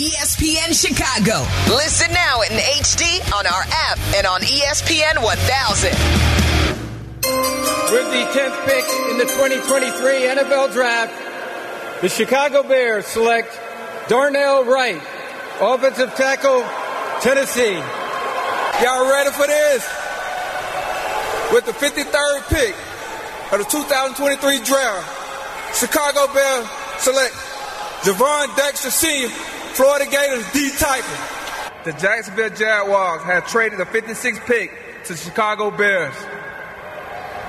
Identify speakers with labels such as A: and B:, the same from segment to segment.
A: ESPN Chicago. Listen now in HD on our app and on ESPN 1000.
B: With the 10th pick in the 2023 NFL Draft, the Chicago Bears select Darnell Wright, offensive tackle, Tennessee.
C: Y'all ready for this? With the 53rd pick of the 2023 draft, Chicago Bears select Gervon Dexter Sr., Florida Gators D tackle. The Jacksonville Jaguars have traded the 56th pick to Chicago Bears.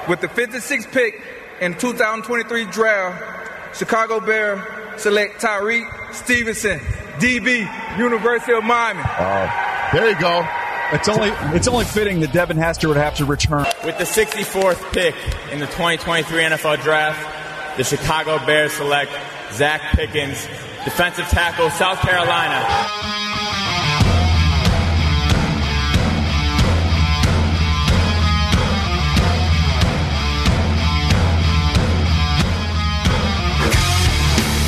C: With the 56th pick in 2023 draft, Chicago Bears select Tyrique Stevenson, DB, University of Miami.
D: Oh, there you go. It's only it's only fitting that Devin Hester would have to return.
E: With the 64th pick in the 2023 NFL Draft, the Chicago Bears select Zacch Pickens, defensive tackle, South Carolina.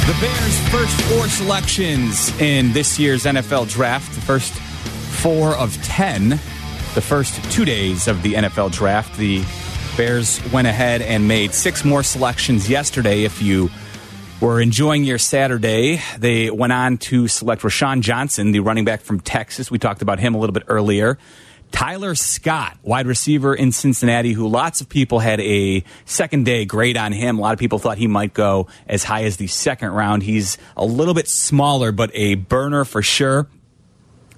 F: The Bears' first four selections in this year's NFL draft, the first four of 10, the first two days of the NFL draft. The Bears went ahead and made six more selections yesterday. If you were enjoying your Saturday, they went on to select Roschon Johnson, the running back from Texas. We talked about him a little bit earlier. Tyler Scott, wide receiver in Cincinnati, who lots of people had a second day grade on him. A lot of people thought he might go as high as the second round. He's a little bit smaller, but a burner for sure.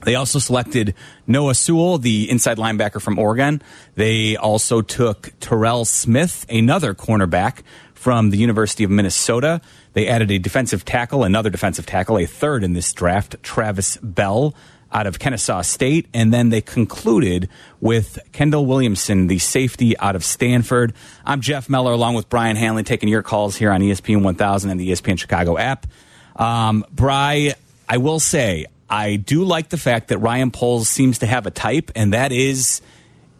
F: They also selected Noah Sewell, the inside linebacker from Oregon. They also took Terell Smith, another cornerback from the University of Minnesota. They added a defensive tackle, another defensive tackle, a third in this draft, Travis Bell out of Kennesaw State. And then they concluded with Kendall Williamson, the safety out of Stanford. I'm Jeff Meller, along with Brian Hanley, taking your calls here on ESPN 1000 and the ESPN Chicago app. Um, Bry, I will say, I do like the fact that Ryan Poles seems to have a type, and that is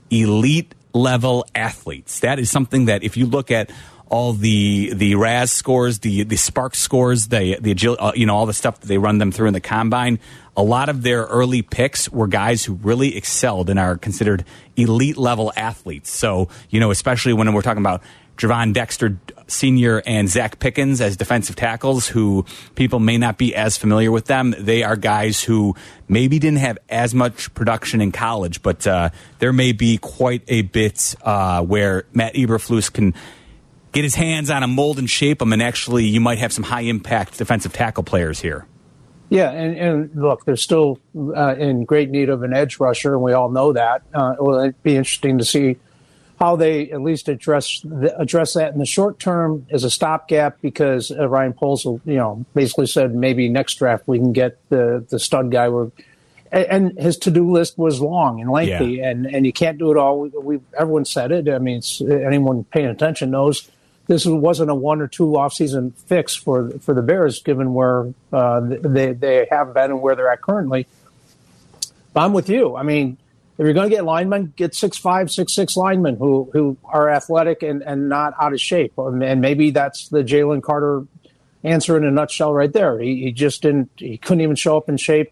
F: elite level athletes. That is something that if you look at all the the RAS scores, the the SPARQ scores, the the uh, you know all the stuff that they run them through in the combine. A lot of their early picks were guys who really excelled and are considered elite level athletes. So you know, especially when we're talking about Gervon Dexter Sr. and Zacch Pickens as defensive tackles, who people may not be as familiar with them. They are guys who maybe didn't have as much production in college, but uh, there may be quite a bit uh, where Matt Eberflus can get his hands on a mold and shape them, and actually you might have some high impact defensive tackle players here.
G: Yeah, and, and look, they're still uh, in great need of an edge rusher, and we all know that. Uh, well, it'd be interesting to see how they at least address the, address that in the short term as a stopgap, because uh, Ryan Poles, you know, basically said maybe next draft we can get the the stud guy. We're and his to-do list was long and lengthy, yeah. and, and you can't do it all. We everyone said it. I mean, anyone paying attention knows this wasn't a one or two off-season fix for for the Bears, given where uh, they they have been and where they're at currently. But I'm with you. I mean, if you're going to get linemen, get six five, six six linemen who who are athletic and, and not out of shape. And maybe that's the Jalen Carter answer in a nutshell right there. He, he just didn't. He couldn't even show up in shape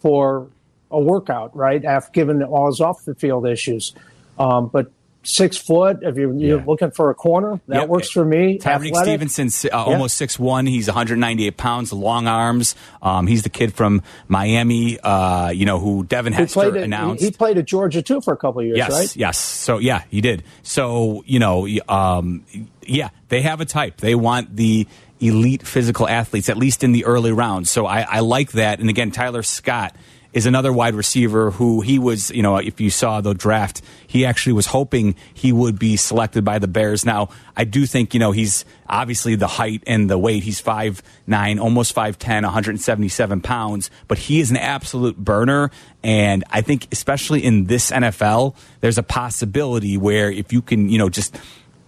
G: for a workout, right? After given all his off the field issues. Um, but six foot. If you're, you're looking for a corner, that yep. works for me.
F: Tyrique Stevenson, uh, almost six one. He's 198 pounds, long arms. Um, he's the kid from Miami. Uh, you know who Devin Hester
G: he
F: announced.
G: He, he, played at Georgia too for a couple years,
F: yes,
G: right?
F: Yes. So yeah, he did. So you know, um, yeah, they have a type. They want the elite physical athletes, at least in the early rounds. So I, I like that. And again, Tyler Scott is another wide receiver who he was, you know, if you saw the draft, he actually was hoping he would be selected by the Bears. Now, I do think, you know, he's obviously the height and the weight. He's 5'9, almost 5'10, 177 pounds, but he is an absolute burner. And I think, especially in this NFL, there's a possibility where if you can, you know, just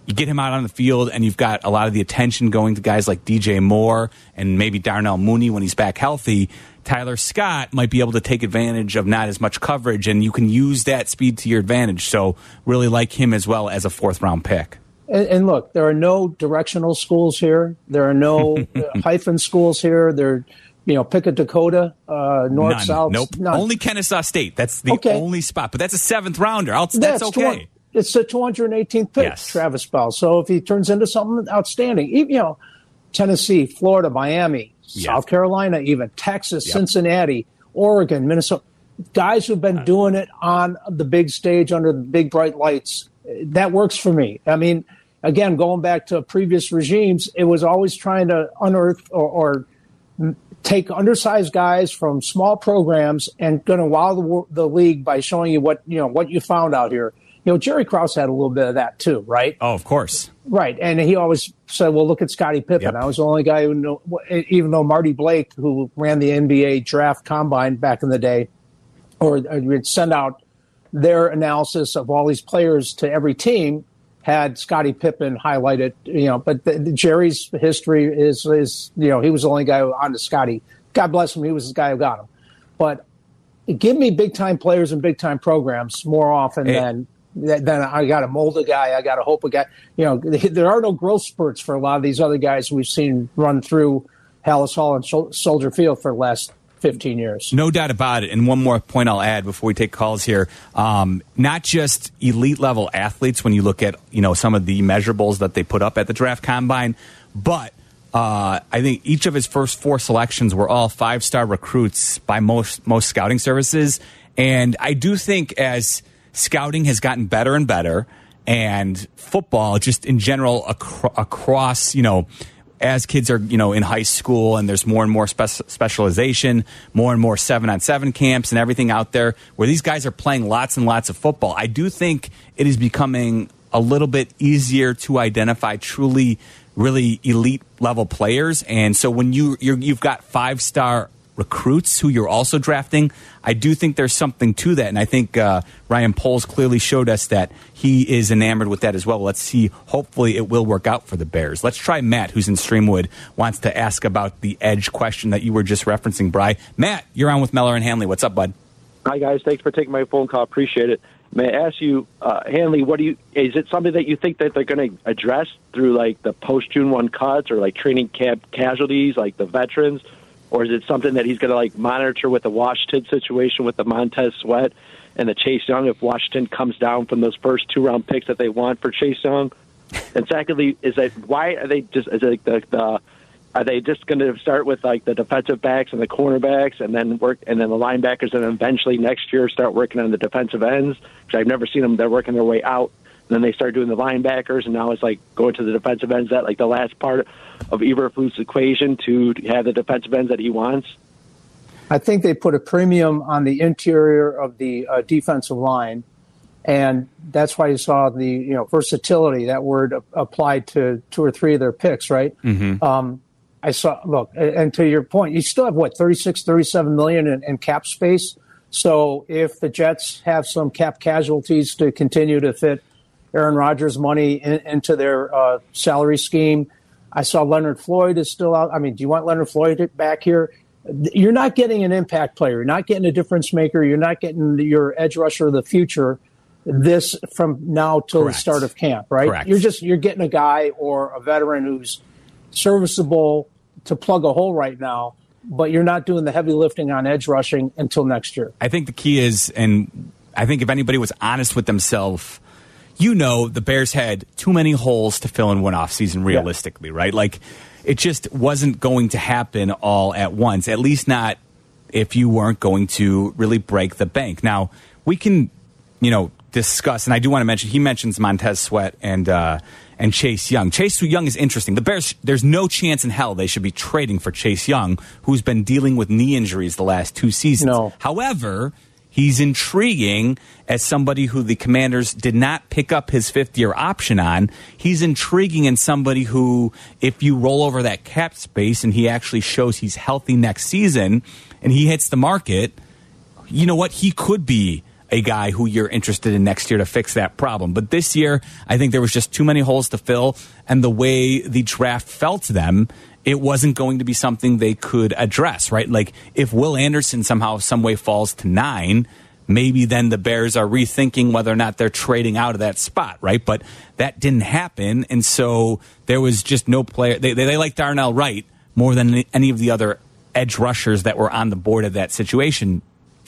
F: you get him out on the field and you've got a lot of the attention going to guys like DJ Moore and maybe Darnell Mooney when he's back healthy. Tyler Scott might be able to take advantage of not as much coverage, and you can use that speed to your advantage. So, really like him as well as a fourth round pick.
G: And, and look, there are no directional schools here. There are no hyphen schools here. There, you know, pick a Dakota, uh, north,
F: None.
G: south.
F: Nope.
G: none.
F: Only Kennesaw State. That's the
G: Okay.
F: only spot. But that's a seventh rounder. I'll, that's,
G: That's
F: okay.
G: twen- it's the 218th pick,
F: Yes.
G: Travis Bell. So if he turns into something outstanding, even, you know, Tennessee, Florida, Miami,
F: Yeah.
G: South Carolina, even Texas,
F: Yep.
G: Cincinnati, Oregon, Minnesota, guys who've been doing it on the big stage under the big bright lights, that works for me. I mean, again, going back to previous regimes, it was always trying to unearth or, or take undersized guys from small programs and going to wow the, the league by showing you what you know what you found out here. You know, Jerry Krause had a little bit of that too, right?
F: Oh, of course.
G: Right, and he always said, "Well, look at Scottie Pippen."
F: Yep.
G: I was the only guy who knew, even though Marty Blake, who ran the NBA draft combine back in the day, or uh, would send out their analysis of all these players to every team, had Scottie Pippen highlighted. You know, but the, the Jerry's history is is you know he was the only guy on to Scottie. God bless him, he was the guy who got him. But give me big time players and big time programs more often
F: Hey.
G: than than I got to mold a guy. I got to hope a guy. You know, there are no growth spurts for a lot of these other guys we've seen run through Halas Hall and Sol- Soldier Field for the last fifteen years.
F: No doubt about it. And one more point I'll add before we take calls here: um, not just elite level athletes when you look at you know some of the measurables that they put up at the draft combine, but uh, I think each of his first four selections were all five star recruits by most most scouting services, and I do think as scouting has gotten better and better, and football just in general acro- across you know as kids are you know in high school and there's more and more spec- specialization more and more seven on seven camps and everything out there where these guys are playing lots and lots of football i do think it is becoming a little bit easier to identify truly really elite level players. And so when you you're, you've got five star recruits who you're also drafting. I do think there's something to that, and I think uh, Ryan Poles clearly showed us that he is enamored with that as well. Let's see. Hopefully, it will work out for the Bears. Let's try Matt, who's in Streamwood, wants to ask about the edge question that you were just referencing. Bry, Matt, you're on with Meller and Hanley. What's up, bud?
H: Hi guys, thanks for taking my phone call. Appreciate it. May I ask you, uh, Hanley, what do you? Is it something that you think that they're going to address through like the post June one cuts or like training camp casualties, like the veterans, or is it something that he's going to like monitor with the Washington situation with the Montez Sweat and the Chase Young if Washington comes down from those first two round picks that they want for Chase Young? And secondly, is that why are they just is it the, the are they just going to start with like the defensive backs and the cornerbacks, and then work, and then the linebackers, and eventually next year start working on the defensive ends? Because I've never seen them; they're working their way out. And then they start doing the linebackers, and now it's like going to the defensive ends. That like the last part of Eberflus' equation to have the defensive ends that he wants.
G: I think they put a premium on the interior of the uh, defensive line, and that's why you saw the you know versatility that word applied to two or three of their picks, right? Um, I saw look, and to your point, you still have what 36, 37 million in, in cap space. So if the Jets have some cap casualties to continue to fit Aaron Rodgers' money in, into their uh, salary scheme, I saw Leonard Floyd is still out. I mean, do you want Leonard Floyd back here? You're not getting an impact player. You're not getting a difference maker. You're not getting your edge rusher of the future. This from now till
F: Correct.
G: the start of camp, right?
F: Correct.
G: You're just you're getting a guy or a veteran who's serviceable to plug a hole right now, but you're not doing the heavy lifting on edge rushing until next year.
F: I think the key is, and I think if anybody was honest with themselves, you know, the Bears had too many holes to fill in one offseason realistically, right? Like, it just wasn't going to happen all at once, at least not if you weren't going to really break the bank. Now, we can, you know, discuss, and I do want to mention, he mentions Montez Sweat and, uh, and Chase Young. Chase Young is interesting. The Bears, there's no chance in hell they should be trading for Chase Young, who's been dealing with knee injuries the last two seasons.
G: No.
F: However, he's intriguing as somebody who the commanders did not pick up his fifth year option on. He's intriguing in somebody who, if you roll over that cap space and he actually shows he's healthy next season and he hits the market, you know what? He could be a guy who you're interested in next year to fix that problem. But this year, I think there was just too many holes to fill, and the way the draft fell to them, it wasn't going to be something they could address, right? Like if Will Anderson somehow, some way falls to nine, maybe then the Bears are rethinking whether or not they're trading out of that spot, right? But that didn't happen, and so there was just no player. They they, they like Darnell Wright more than any of the other edge rushers that were on the board of that situation.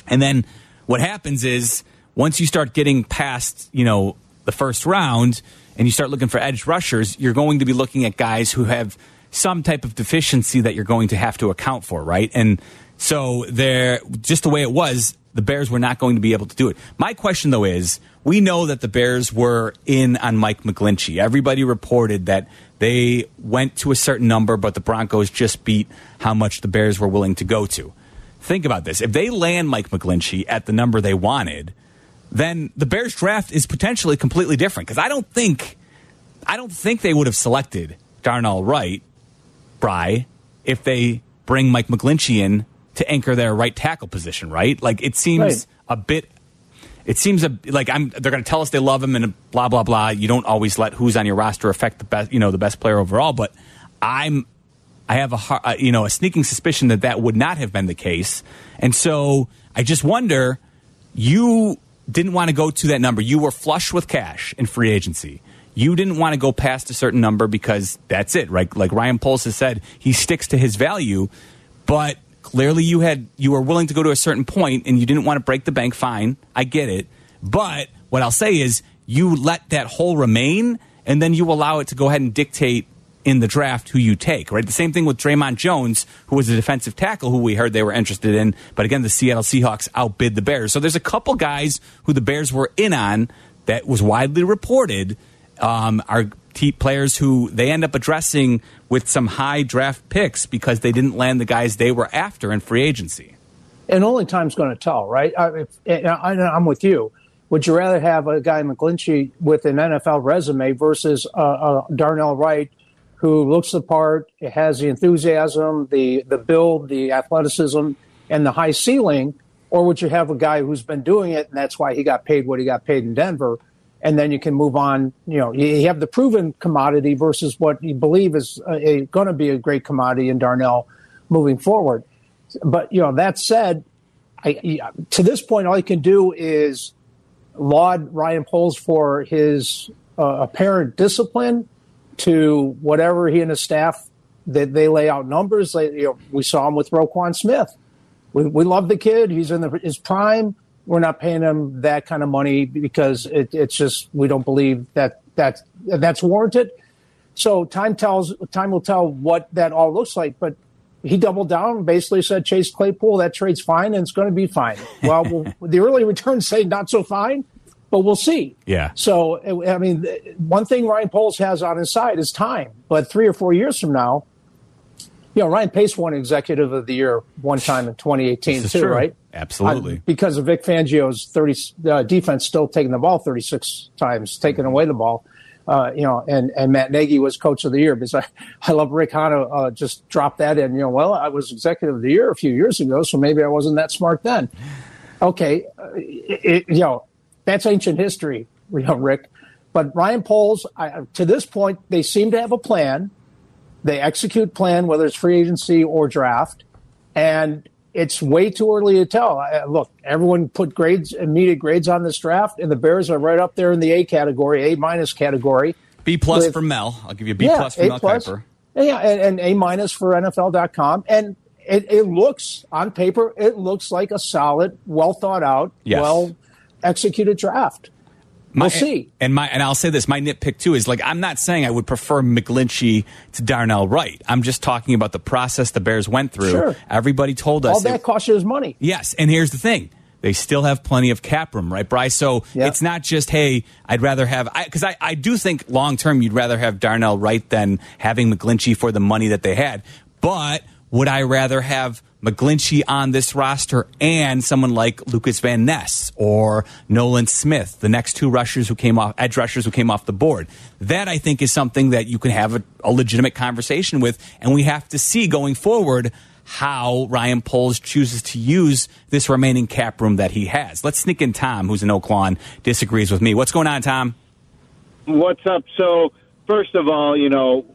F: And then what happens is once you start getting past, you know, the first round and you start looking for edge rushers, you're going to be looking at guys who have some type of deficiency that you're going to have to account for, right? And so there, just the way it was, the Bears were not going to be able to do it. My question though is, we know that the Bears were in on Mike McGlinchey. Everybody reported that they went to a certain number, but the Broncos just beat how much the Bears were willing to go to. Think about this. If they land Mike McGlinchey at the number they wanted, then the Bears draft is potentially completely different. Because I don't think I don't think they would have selected Darnell Wright, Bry, if they bring Mike McGlinchey in to anchor their right tackle position, right? Like it seems
G: Right.
F: a bit. It seems a, like I'm. They're going to tell us they love him and blah blah blah. You don't always let who's on your roster affect the best. You know the best player overall, but I'm. I have a uh, you know a sneaking suspicion that that would not have been the case, and so I just wonder. You didn't want to go to that number. You were flush with cash in free agency. You didn't want to go past a certain number because that's it, right? Like Ryan Poles has said, he sticks to his value, but clearly you had you were willing to go to a certain point and you didn't want to break the bank. Fine, I get it. But what I'll say is you let that hole remain, and then you allow it to go ahead and dictate in the draft who you take, right? The same thing with Dre'Mont Jones, who was a defensive tackle who we heard they were interested in, but again, the Seattle Seahawks outbid the Bears. So there's a couple guys who the Bears were in on that was widely reported um, are t- players who they end up addressing with some high draft picks because they didn't land the guys they were after in free agency.
G: and only time's going to tell, right? I, I'm with you. Would you rather have a guy McGlinchey with an NFL resume versus uh, uh, Darnell Wright, who looks the part, has the enthusiasm, the the build, the athleticism, and the high ceiling, or would you have a guy who's been doing it and that's why he got paid what he got paid in Denver? And then you can move on. You know, you have the proven commodity versus what you believe is going to be a great commodity in Darnell moving forward. But you know, that said, I, to this point, all you can do is laud Ryan Poles for his uh, apparent discipline to whatever he and his staff that they lay out numbers. They, you know, we saw him with Roquan Smith. We, we love the kid. He's in the, his prime. We're not paying him that kind of money because it, it's just we don't believe that that that's warranted. So time tells time will tell what that all looks like. But he doubled down, basically said Chase Claypool that trade's fine and it's going to be fine. We'll the early returns say not so fine, but we'll see.
F: Yeah.
G: So I mean, one thing Ryan Poles has on his side is time. But three or four years from now, you know, Ryan Pace won Executive of the Year one time in 2018 too,
F: true.
G: right?
F: Absolutely.
G: Uh, because of Vic Fangio's 30 uh, defense still taking the ball 36 times, taking away the ball. Uh, you know, and, and Matt Nagy was coach of the year because I, I love Rick Hanna uh, just dropped that in. You know, well, I was executive of the year a few years ago, so maybe I wasn't that smart then. Okay, uh, it, you know, that's ancient history, you know, Rick. But Ryan Poles, I, to this point, they seem to have a plan. They execute plan, whether it's free agency or draft, and it's way too early to tell. I, look, everyone put grades, immediate grades on this draft, and the Bears are right up there in the A category, A minus category.
F: B plus
G: With-
F: for Mel. I'll give you a B
G: yeah,
F: plus for
G: A
F: Mel
G: plus.
F: Kiper.
G: Yeah, and, and A minus for NFL.com. And it, it looks, on paper, it looks like a solid, well thought out,
F: Yes.
G: well executed draft.
F: My-
G: We'll see.
F: And my and I'll say this: my nitpick too is like I'm not saying I would prefer McGlinchey to Darnell Wright. I'm just talking about the process the Bears went through.
G: Sure.
F: Everybody told us
G: All that
F: it-
G: costs you is money.
F: Yes, and here's the thing. They still have plenty of cap room, right, Bryce? So
G: Yeah.
F: it's not just, hey, I'd rather have, because I, I, do think long term you'd rather have Darnell Wright than having McGlinchey for the money that they had. But would I rather have McGlinchey on this roster and someone like Lucas Van Ness or Nolan Smith, the next two rushers who came off, edge rushers who came off the board? That I think is something that you can have a, a legitimate conversation with, and we have to see going forward how Ryan Poles chooses to use this remaining cap room that he has. Let's sneak in Tom, who's in Oak Lawn, disagrees with me. What's going on, Tom?
I: What's up? So, first of all, you know,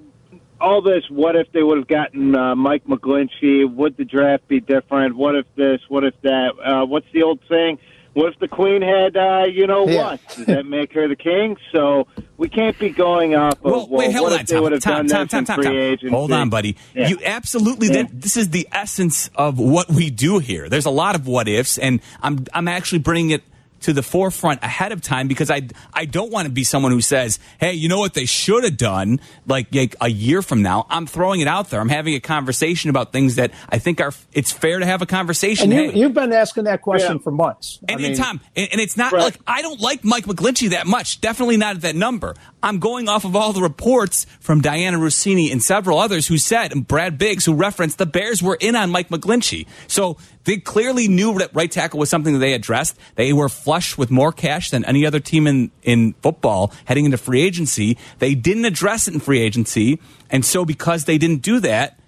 I: all this, what if they would have gotten uh, Mike McGlinchey? Would the draft be different? What if this? What if that? Uh, what's the old saying? what if the queen had, uh, you know
G: Yeah.
I: what? Does that make her the king? So we can't be going off of,
F: Well,
I: well,
F: wait, hold
I: what
F: on,
I: if they
F: Tom.
I: would have
F: Tom,
I: done
F: Tom,
I: this
F: Tom, Tom,
I: free
F: Tom. Hold on, buddy.
I: Yeah.
F: You absolutely.
I: Yeah.
F: That, this is the essence of what we do here. There's a lot of what ifs, and I'm I'm actually bringing it to the forefront ahead of time because I I don't want to be someone who says, "Hey, you know what they should have done?" Like, like a year from now, I'm throwing it out there. I'm having a conversation about things that I think are. It's fair to have a conversation.
G: And you,
F: Hey,
G: you've been asking that question
I: Yeah.
G: for months. I
F: and,
G: mean,
F: and Tom, and, and it's not
I: Right.
F: like I don't like Mike McGlinchey that much. Definitely not at that number. I'm going off of all the reports from Dianna Russini and several others who said, and Brad Biggs, who referenced the Bears were in on Mike McGlinchey. So they clearly knew that right tackle was something that they addressed. They were flush with more cash than any other team in, in football heading into free agency. They didn't address it in free agency. And so because they didn't do that,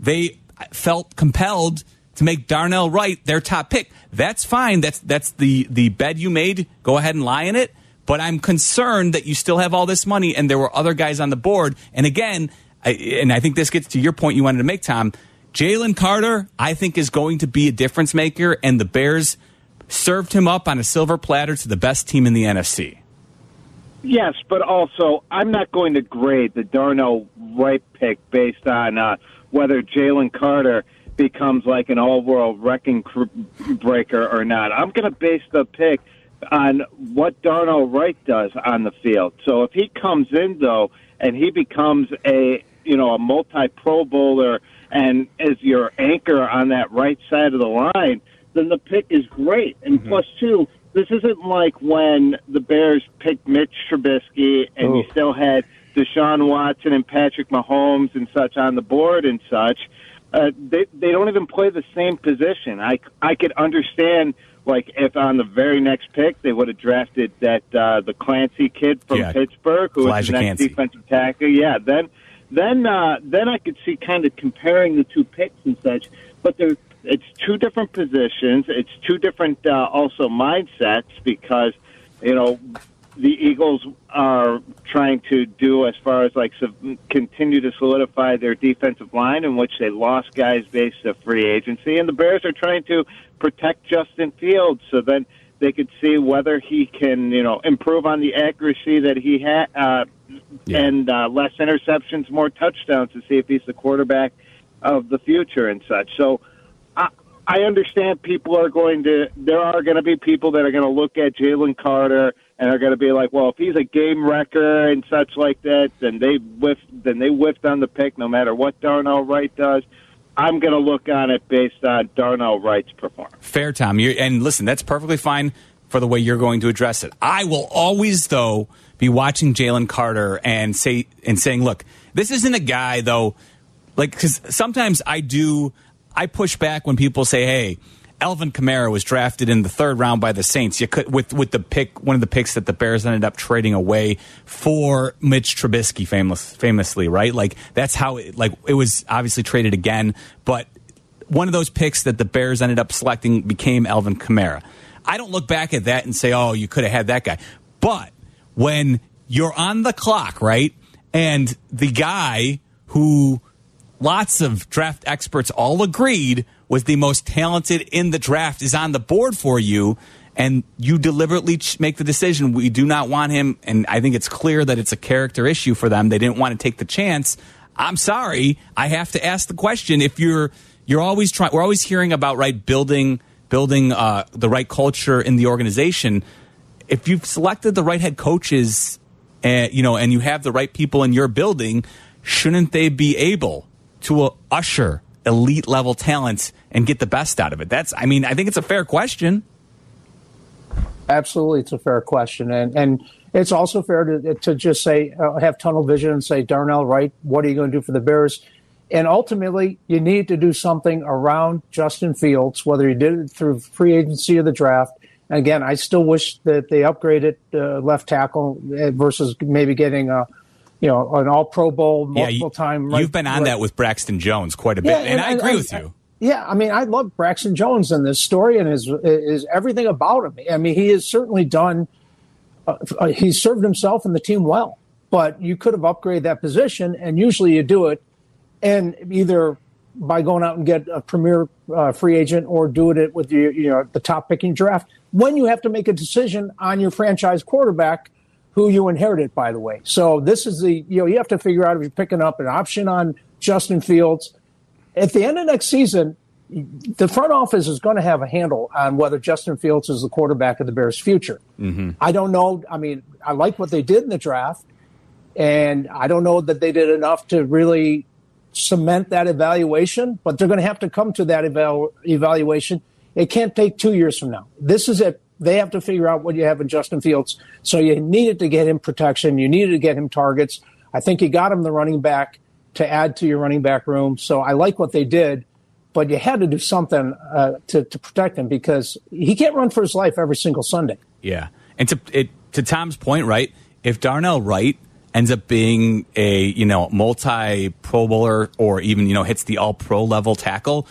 F: they felt compelled to make Darnell Wright their top pick. That's fine. That's that's the the bed you made. Go ahead and lie in it. But I'm concerned that you still have all this money and there were other guys on the board. And again, I, and I think this gets to your point you wanted to make, Tom. Jalen Carter, I think, is going to be a difference maker, and the Bears served him up on a silver platter to the best team in the NFC.
I: Yes, but also I'm not going to grade the Darnell Wright pick based on uh, whether Jalen Carter becomes like an all-world wrecking cr- breaker or not. I'm going to base the pick on what Darnell Wright does on the field. So if he comes in though and he becomes a you know a multi-Pro Bowler and is your anchor on that right side of the line, then the pick is great. And plus two, this isn't like when the Bears picked Mitch Trubisky and you still had Deshaun Watson and Patrick Mahomes and such on the board and such. Uh, they they don't even play the same position. I I could understand like if on the very next pick they would have drafted that uh, the Kancey kid from
F: Yeah.
I: Pittsburgh who was the next defensive tackle. Yeah, then then uh, then I could see kind of comparing the two picks and such. But they're it's two different positions. It's two different uh, also mindsets because you know the Eagles are trying to do as far as like so- continue to solidify their defensive line, in which they lost guys based of free agency, and the Bears are trying to protect Justin Fields so then they could see whether he can you know improve on the accuracy that he had uh,
F: Yeah.
I: and uh, less interceptions, more touchdowns to see if he's the quarterback of the future and such. So. I I understand people are going to. There are going to be people that are going to look at Jalen Carter and are going to be like, "Well, if he's a game wrecker and such like that, then they whiff. Then they whiffed on the pick, no matter what Darnell Wright does." I'm going to look on it based on Darnell Wright's performance.
F: Fair, Tom. You're, and listen, that's perfectly fine for the way you're going to address it. I will always, though, be watching Jalen Carter and say and saying, "Look, this isn't a guy, though." Like, because sometimes I do, I push back when people say, "Hey." Alvin Kamara was drafted in the third round by the Saints. You could with with the pick, one of the picks that the Bears ended up trading away for Mitch Trubisky, famous, famously, right? Like that's how it like it was obviously traded again, but one of those picks that the Bears ended up selecting became Alvin Kamara. I don't look back at that and say, oh, you could have had that guy. But when you're on the clock, right? And the guy who lots of draft experts all agreed was the most talented in the draft is on the board for you. And you deliberately make the decision. We do not want him. And I think it's clear that it's a character issue for them. They didn't want to take the chance. I'm sorry. I have to ask the question. If you're, you're always trying, we're always hearing about, right, building, building uh, the right culture in the organization. If you've selected the right head coaches, and you know, and you have the right people in your building, shouldn't they be able to uh, usher elite level talent and get the best out of it? That's, I mean, I think it's a fair question.
G: Absolutely, it's a fair question, and and it's also fair to to just say uh, have tunnel vision and say Darnell Wright, what are you going to do for the Bears? And ultimately, you need to do something around Justin Fields, whether you did it through free agency or the draft. And again, I still wish that they upgraded uh, left tackle uh, versus maybe getting a, you know, an All Pro Bowl multiple
F: yeah,
G: time.
F: You've been on that with Braxton Jones quite a bit, and, I agree with you.
G: Yeah, I mean, I love Braxton Jones in this story and his is everything about him. I mean, he has certainly done. Uh, uh, he's served himself and the team well, but you could have upgraded that position, and usually you do it, and either by going out and get a premier uh, free agent or doing it with you, you know, the top picking draft when you have to make a decision on your franchise quarterback who you inherited, by the way. So this is the, you know, you have to figure out if you're picking up an option on Justin Fields. At the end of next season, the front office is going to have a handle on whether Justin Fields is the quarterback of the Bears' future.
F: Mm-hmm.
G: I don't know. I mean, I like what they did in the draft, and I don't know that they did enough to really cement that evaluation, but they're going to have to come to that eval- evaluation. It can't take two years from now. This is it. They have to figure out what you have in Justin Fields. So you needed to get him protection. You needed to get him targets. I think you got him the running back to add to your running back room. So I like what they did, but you had to do something uh, to, to protect him because he can't run for his life every single Sunday.
F: Yeah. And to, it, to Tom's point, right? If Darnell Wright ends up being a you know multi Pro Bowler or even you know hits the All Pro level tackle,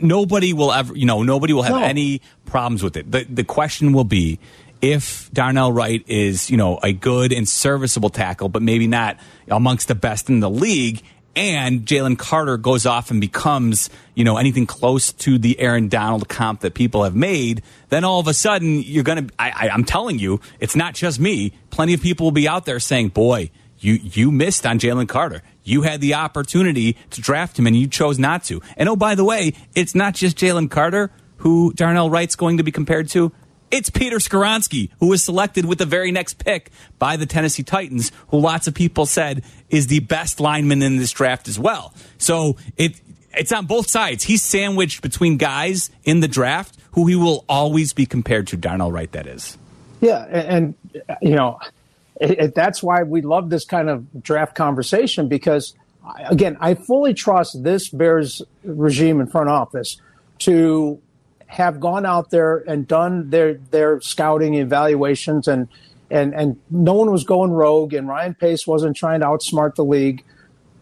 F: nobody will ever you know nobody will have
G: No.
F: any problems with it. The the question will be if Darnell Wright is you know a good and serviceable tackle, but maybe not amongst the best in the league. And Jalen Carter goes off and becomes, you know, anything close to the Aaron Donald comp that people have made, then all of a sudden you're going to, I, I, I'm telling you, it's not just me. Plenty of people will be out there saying, boy, you you missed on Jalen Carter. You had the opportunity to draft him and you chose not to. And oh, by the way, it's not just Jalen Carter who Darnell Wright's going to be compared to. It's Peter Skoronski, who was selected with the very next pick by the Tennessee Titans, who lots of people said is the best lineman in this draft as well. So it it's on both sides. He's sandwiched between guys in the draft who he will always be compared to. Darnell Wright, that is.
G: Yeah, and, and you know, it, it, that's why we love this kind of draft conversation because, again, I fully trust this Bears regime in front office to have gone out there and done their their scouting evaluations and and and no one was going rogue and Ryan Pace wasn't trying to outsmart the league.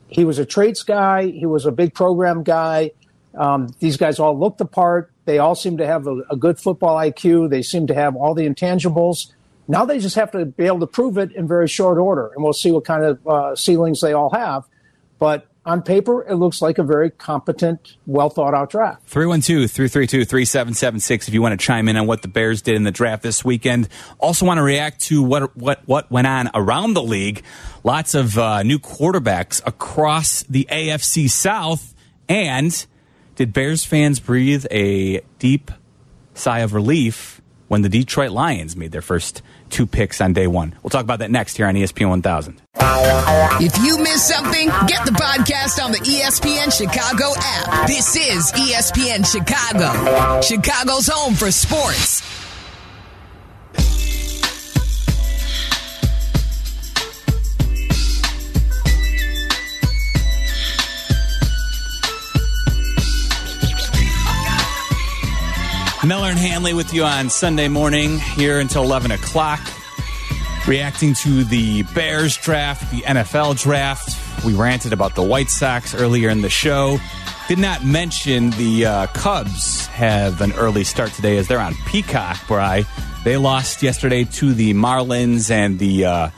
G: He was a traits guy. He was a big program guy. Um, these guys all looked the part. They all seem to have a, a good football IQ. They seem to have all the intangibles. Now they just have to be able to prove it in very short order, and we'll see what kind of uh, ceilings they all have. But on paper, it looks like a very competent, well thought out draft.
F: 312 332 3776 if you want to chime in on what the Bears did in the draft this weekend. Also, want to react to what, what, what went on around the league. Lots of uh, new quarterbacks across the AFC South. And did Bears fans breathe a deep sigh of relief when the Detroit Lions made their first two picks on day one? We'll talk about that next here on ESPN 1000.
A: If you miss something, get the podcast on the ESPN Chicago app. This is ESPN Chicago, Chicago's home for sports.
F: Meller and Hanley with you on Sunday morning here until 11 o'clock. Reacting to the Bears draft, the NFL draft. We ranted about the White Sox earlier in the show. Did not mention the uh, Cubs have an early start today as they're on Peacock, Bry. They lost yesterday to the Marlins and the uh,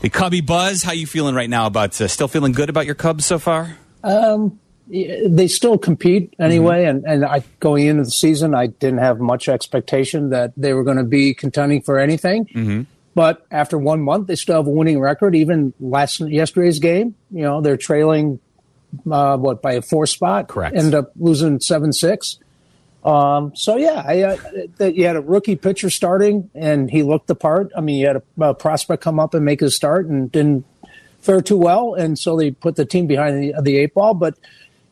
F: the Cubby Buzz. How you feeling right now about uh, still feeling good about your Cubs so far?
G: Um, they still compete anyway, and and I going into the season, I didn't have much expectation that they were going to be contending for anything.
F: Mm-hmm.
G: But after one month, they still have a winning record. Even last yesterday's game, you know, they're trailing uh, what by a four spot.
F: Correct.
G: Ended up losing seven six. Um, so yeah, I, uh, you had a rookie pitcher starting, and he looked the part. I mean, you had a, a prospect come up and make his start, and didn't fare too well, and so they put the team behind the, the eight ball. But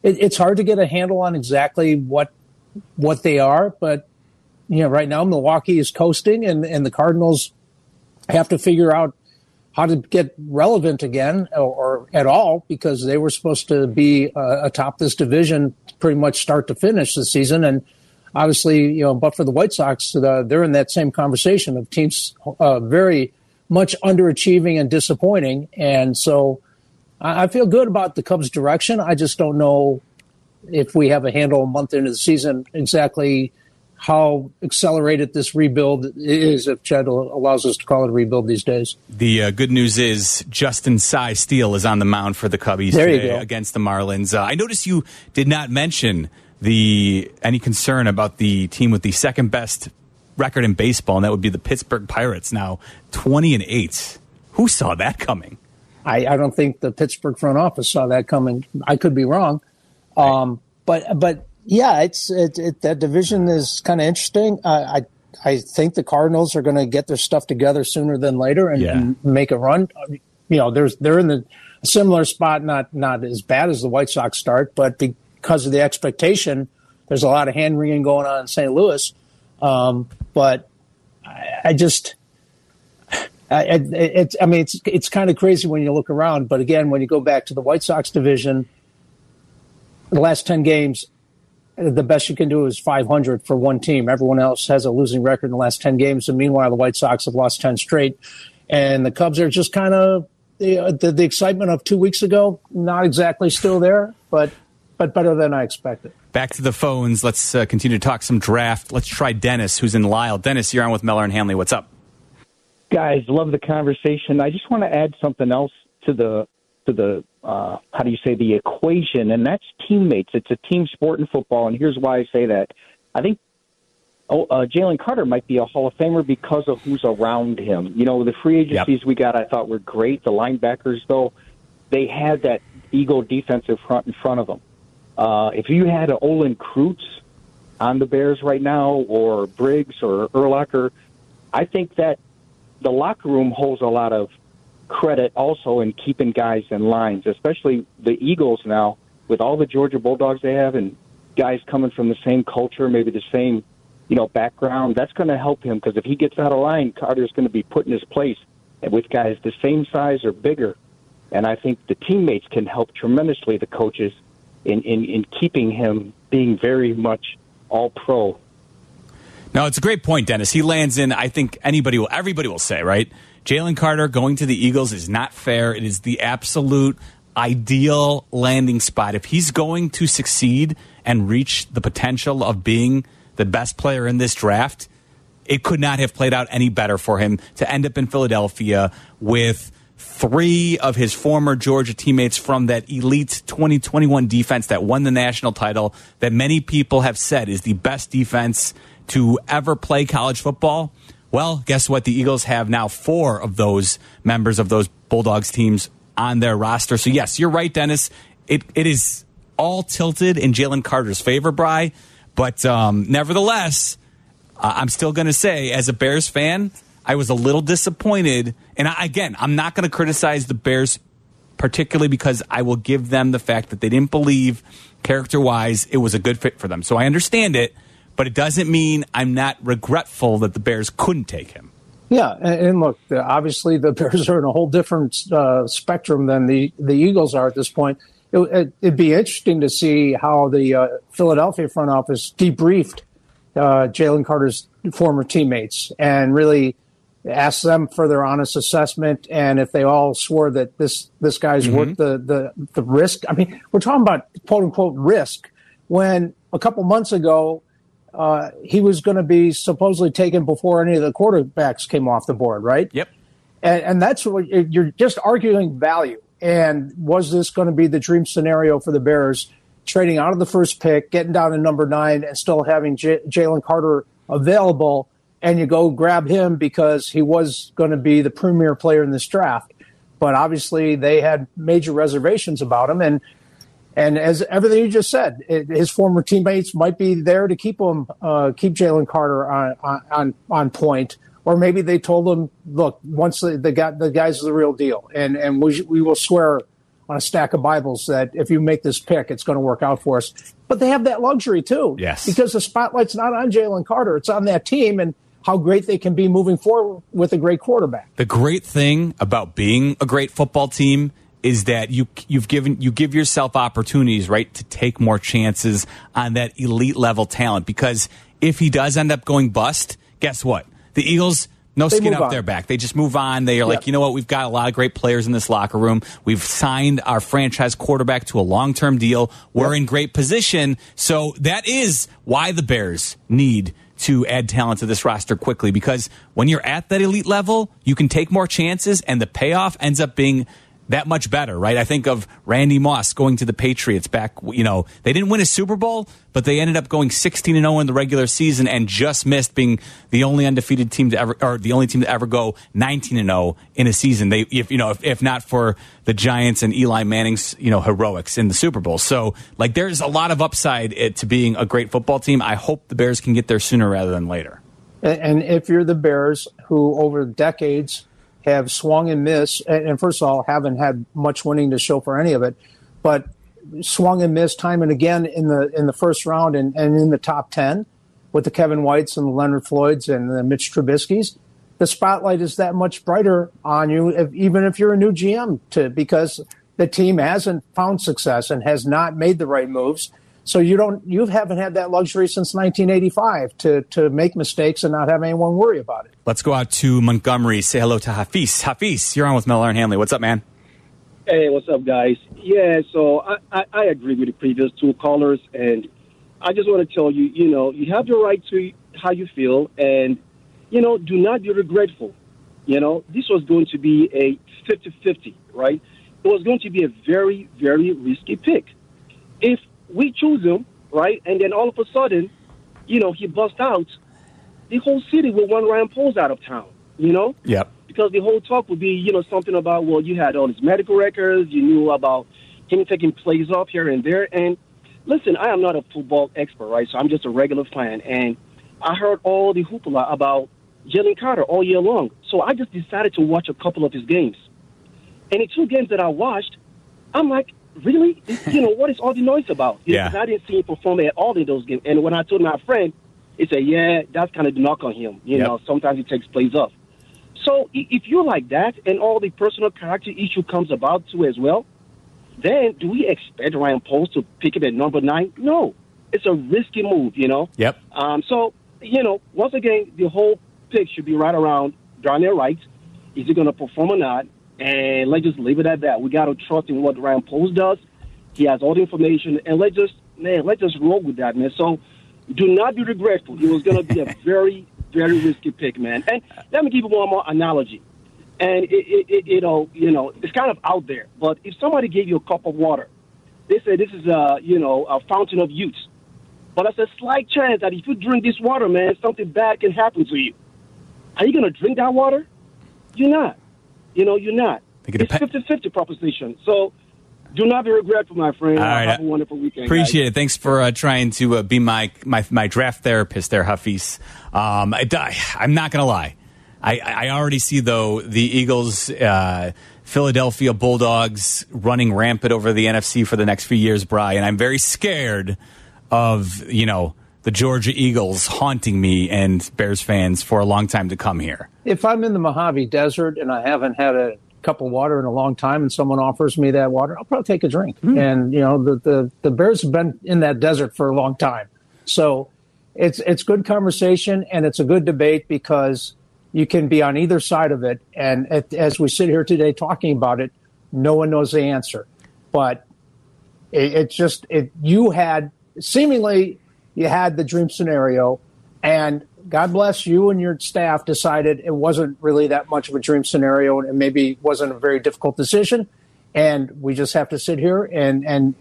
G: it, it's hard to get a handle on exactly what what they are. But you know, right now Milwaukee is coasting, and and the Cardinals have to figure out how to get relevant again or, or at all because they were supposed to be uh, atop this division pretty much start to finish this season and obviously you know but for the white sox uh, they're in that same conversation of teams uh, very much underachieving and disappointing and so I, I feel good about the cubs direction i just don't know if we have a handle a month into the season exactly how accelerated this rebuild is, if Chad allows us to call it a rebuild these days.
F: The uh, good news is Justin Cy Steele is on the mound for the Cubbies today against the Marlins. Uh, I noticed you did not mention the any concern about the team with the second best record in baseball, and that would be the Pittsburgh Pirates. Now twenty and eight. Who saw that coming?
G: I, I don't think the Pittsburgh front office saw that coming. I could be wrong, um, but but yeah, it's it, it, that division is kind of interesting. Uh, I I think the Cardinals are going to get their stuff together sooner than later and,
F: Yeah.
G: and make a run. You know, there's they're in the similar spot, not not as bad as the White Sox start, but because of the expectation, there's a lot of hand wringing going on in St. Louis. Um, but I, I just. I, it's, I mean, it's it's kind of crazy when you look around. But again, when you go back to the White Sox division, the last ten games, the best you can do is 500 for one team. Everyone else has a losing record in the last 10 games, and meanwhile, the White Sox have lost 10 straight. And the Cubs are just kind of the, the the excitement of two weeks ago, not exactly still there, but but better than I expected.
F: Back to the phones. Let's uh, continue to talk some draft. Let's try Dennis, who's in Lisle. Dennis, you're on with Meller and Hanley. What's up?
J: Guys love the conversation. I just want to add something else to the to the uh, how do you say the equation and that's teammates. It's a team sport in football and here's why i say that. I think oh, uh, jalen carter might be a hall of famer because of who's around him. You know the free agencies we got i thought were great. The linebackers though they had that eagle defensive front in front of them. Uh, if you had a olin Kreutz on the bears right now or briggs or Urlacher i think that the locker room holds a lot of credit also in keeping guys in lines, especially the Eagles now with all the Georgia Bulldogs they have and guys coming from the same culture, maybe the same, you know, background. That's going to help him because if he gets out of line, Carter's going to be put in his place with guys the same size or bigger. And I think the teammates can help tremendously the coaches in, in, in keeping him being very much all pro
F: No, it's a great point, Dennis. He lands in, I think anybody will, everybody will say, right? Jalen Carter going to the Eagles is not fair. It is the absolute ideal landing spot. If he's going to succeed and reach the potential of being the best player in this draft, it could not have played out any better for him to end up in Philadelphia with three of his former Georgia teammates from that elite 2021 defense that won the national title that many people have said is the best defense to ever play college football. Well, guess what? The Eagles have now four of those members of those Bulldogs teams on their roster. So, yes, you're right, Dennis. It, it is all tilted in Jalen Carter's favor, Bry. But um, nevertheless, I'm still going to say, as a Bears fan, I was a little disappointed. And I, again, I'm not going to criticize the Bears particularly because I will give them the fact that they didn't believe character wise it was a good fit for them. So I understand it, but it doesn't mean I'm not regretful that the Bears couldn't take him.
G: Yeah, and, look, obviously the Bears are in a whole different uh, spectrum than the the Eagles are at this point. It, it, it'd be interesting to see how the uh, Philadelphia front office debriefed uh, Jalen Carter's former teammates and really asked them for their honest assessment and if they all swore that this this guy's worth the, the the risk. I mean, we're talking about quote unquote risk when a couple months ago uh, he was going to be supposedly taken before any of the quarterbacks came off the board, right?
F: Yep.
G: And, and that's what you're just arguing value. And was this going to be the dream scenario for the Bears, trading out of the first pick, getting down to number nine, and still having J- Jalen Carter available? And you go grab him because he was going to be the premier player in this draft. But obviously, they had major reservations about him. And and as everything you just said, it, his former teammates might be there to keep him, uh, keep Jalen Carter on, on on point, or maybe they told him, "Look, once the, the guy the guy's the real deal, and and we we will swear on a stack of Bibles that if you make this pick, it's going to work out for us." But they have that luxury too,
F: Yes.
G: because the spotlight's not on Jalen Carter; it's on that team and how great they can be moving forward with a great quarterback.
F: The great thing about being a great football team is that you you've given you give yourself opportunities, right, to take more chances on that elite level talent. Because if he does end up going bust, guess what? The Eagles no
G: They
F: skin up
G: on.
F: their back. They just move on. They are like, you know what? We've got a lot of great players in this locker room. We've signed our franchise quarterback to a long term deal. We're in great position. So that is why the Bears need to add talent to this roster quickly because when you're at that elite level, you can take more chances and the payoff ends up being that much better, right? I think of Randy Moss going to the Patriots back, you know, they didn't win a Super Bowl, but they ended up going 16 and 0 in the regular season and just missed being the only undefeated team to ever or the only team to ever go 19 and 0 in a season. They if you know, if, if not for the Giants and Eli Manning's, you know, heroics in the Super Bowl. So, like there's a lot of upside eh, to being a great football team. I hope the Bears can get there sooner rather than later.
G: And if you're the Bears who over decades have swung and missed, and first of all, haven't had much winning to show for any of it, but swung and missed time and again in the in the first round and, and in the top ten with the Kevin Whites and the Leonard Floyds and the Mitch Trubisky's. The spotlight is that much brighter on you, if, even if you're a new GM, to because the team hasn't found success and has not made the right moves. So you don't you haven't had that luxury since 1985 to to make mistakes and not have anyone worry about it.
F: Let's go out to Montgomery. Say hello to Hafiz. Hafiz, you're on with Meller and Hanley. What's up, man?
K: Hey, what's up, guys? Yeah, so I, I, I agree with the previous two callers, and I just want to tell you, you know, you have the right to how you feel, and you know, do not be regretful. You know, this was going to be a 50-50, right? It was going to be a very, very risky pick. If we choose him, right? And then all of a sudden, you know, he busts out. The whole city will want Ryan Poles out of town, you know?
F: Yep.
K: Because the whole talk would be, you know, something about, well, you had all his medical records, you knew about him taking plays off here and there. And listen, I am not a football expert, right? So I'm just a regular fan. And I heard all the hoopla about Jalen Carter all year long. So I just decided to watch a couple of his games. And the two games that I watched, I'm like, really? you know, what is all the noise about? You
F: Yeah.
K: know, I didn't see him perform at all in those games. And when I told my friend, he said, yeah, that's kind of the knock on him. You
F: Yep.
K: know, sometimes he takes plays off. So if you're like that and all the personal character issue comes about too as well, then do we expect Ryan Poles to pick him at number nine? No. It's a risky move, you know?
F: Yep.
K: Um, so, you know, once again, the whole pick should be right around Darnell Wright. Is he going to perform or not? And let's just leave it at that. We got to trust in what Ryan Poles does. He has all the information, and let's just, man, let's just roll with that, man. So do not be regretful. It was going to be a very, very risky pick, man. And let me give you one more analogy. And it, it, it, you uh, know, you know, it's kind of out there. But if somebody gave you a cup of water, they say this is a, you know, a fountain of youth. But there's a slight chance that if you drink this water, man, something bad can happen to you. Are you going to drink that water? You're not. You know, you're not.
F: It
K: It's
F: depen-
K: 50 50 proposition. So do not be regretful, my friend.
F: All right.
K: Have a wonderful weekend.
F: Appreciate it. Thanks for uh, trying to uh, be my, my my draft therapist there, Hafiz. Um, I, am not going to lie. I, I already see, though, the Eagles, uh, Philadelphia Bulldogs running rampant over the NFC for the next few years, Brian. And I'm very scared of, you know, the Georgia Eagles haunting me and Bears fans for a long time to come here.
G: If I'm in the Mojave Desert and I haven't had a cup of water in a long time and someone offers me that water, I'll probably take a drink. Hmm. And, you know, the, the, the Bears have been in that desert for a long time. So it's, it's good conversation and it's a good debate because you can be on either side of it. And at, as we sit here today talking about it, no one knows the answer. But it, it's just, it, you had seemingly you had the dream scenario and God bless you and your staff decided it wasn't really that much of a dream scenario and maybe wasn't a very difficult decision. And we just have to sit here and, and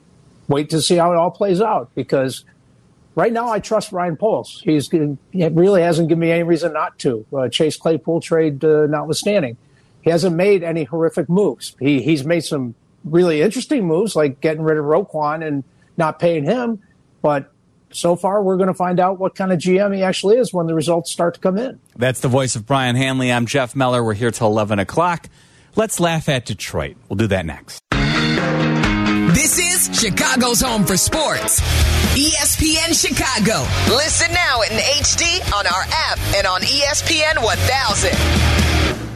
G: wait to see how it all plays out because right now I trust Ryan Poles. He's he really hasn't given me any reason not to. Uh, Chase Claypool trade uh, notwithstanding, he hasn't made any horrific moves. He he's made some really interesting moves like getting rid of Roquan and not paying him, but so far we're going to find out what kind of GM he actually is when the results start to come in.
F: That's the voice of Brian Hanley. I'm Jeff Meller. We're here till 11 o'clock. Let's laugh at Detroit. We'll do that next.
A: This is Chicago's home for sports. ESPN Chicago. Listen now in HD on our app and on ESPN 1000.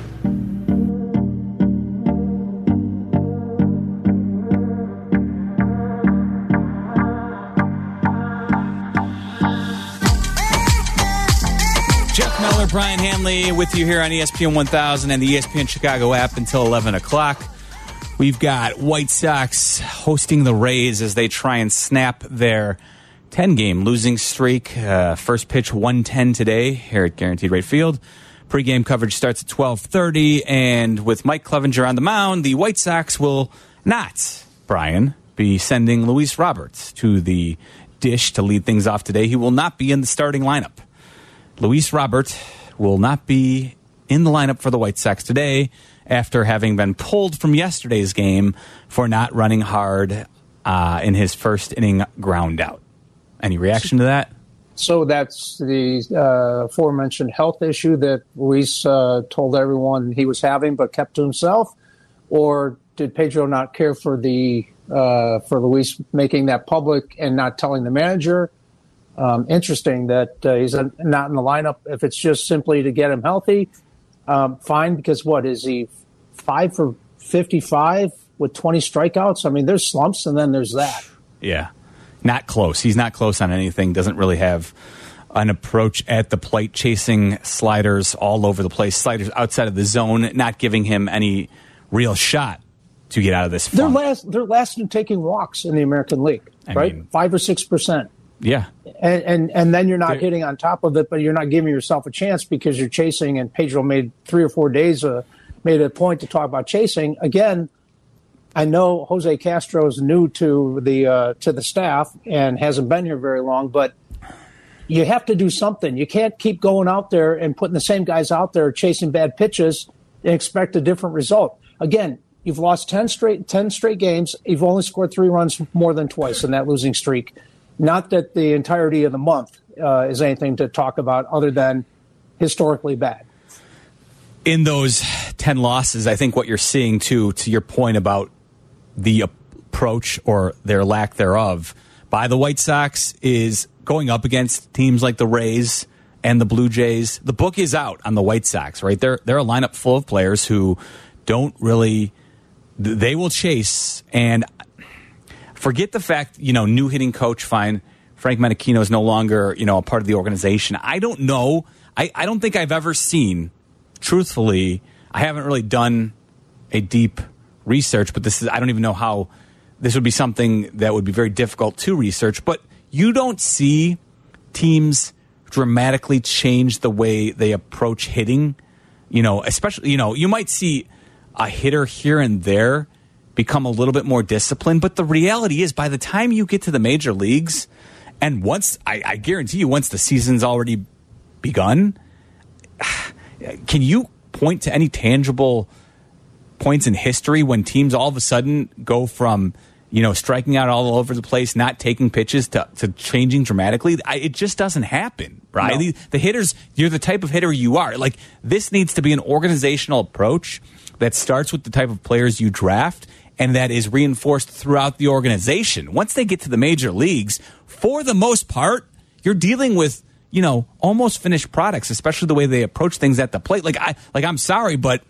F: Jeff Meller, Brian Hanley with you here on ESPN 1000 and the ESPN Chicago app until 11 o'clock. We've got White Sox hosting the Rays as they try and snap their 10 game losing streak. Uh, first pitch 110 today here at Guaranteed Rate Field. Pre-game coverage starts at 12:30 and with Mike Clevinger on the mound, the White Sox will not, Brian, be sending Luis Roberts to the dish to lead things off today. He will not be in the starting lineup. Luis Robert will not be in the lineup for the White Sox today after having been pulled from yesterday's game for not running hard uh, in his first inning ground out. Any reaction to that?
G: So that's the uh, aforementioned health issue that Luis uh, told everyone he was having, but kept to himself, or did Pedro not care for the uh, for Luis making that public and not telling the manager? Um, interesting that uh, he's not in the lineup. If it's just simply to get him healthy, um, fine. Because what is he five for fifty-five with twenty strikeouts? I mean, there's slumps, and then there's that.
F: Yeah not close. He's not close on anything. Doesn't really have an approach at the plate, chasing sliders all over the place, sliders outside of the zone, not giving him any real shot to get out of this.
G: They're last. They're last in taking walks in the American League, I right? Mean, Five or six percent.
F: Yeah,
G: and, and and then you're not hitting on top of it, but you're not giving yourself a chance because you're chasing. And Pedro made three or four days uh, made a point to talk about chasing again I know Jose Castro is new to the uh, to the staff and hasn't been here very long, but you have to do something. You can't keep going out there and putting the same guys out there chasing bad pitches and expect a different result. Again, you've lost 10 straight 10 straight games. You've only scored 3 runs more than twice in that losing streak. Not that the entirety of the month uh, is anything to talk about other than historically bad.
F: In those 10 losses, I think what you're seeing too to your point about the approach or their lack thereof by the White Sox is going up against teams like the Rays and the Blue Jays. The book is out on the White Sox, right? They're they're a lineup full of players who don't really they will chase and forget the fact, you know, new hitting coach fine. Frank Menechino is no longer, you know, a part of the organization. I don't know. I, I don't think I've ever seen, truthfully, I haven't really done a deep research, but this is I don't even know how this would be something that would be very difficult to research. But you don't see teams dramatically change the way they approach hitting. You know, especially you know you might see a hitter here and there become a little bit more disciplined, but the reality is by the time you get to the major leagues, and once I, I guarantee you, once the season's already begun, can you point to any tangible? points in history when teams all of a sudden go from you know striking out all over the place, not taking pitches to, to changing dramatically. I, it just doesn't happen, right? No. The, the hitters, you're the type of hitter you are. Like this needs to be an organizational approach that starts with the type of players you draft and that is reinforced throughout the organization. Once they get to the major leagues, for the most part, you're dealing with you know almost finished products, especially the way they approach things at the plate. Like I like I'm sorry, but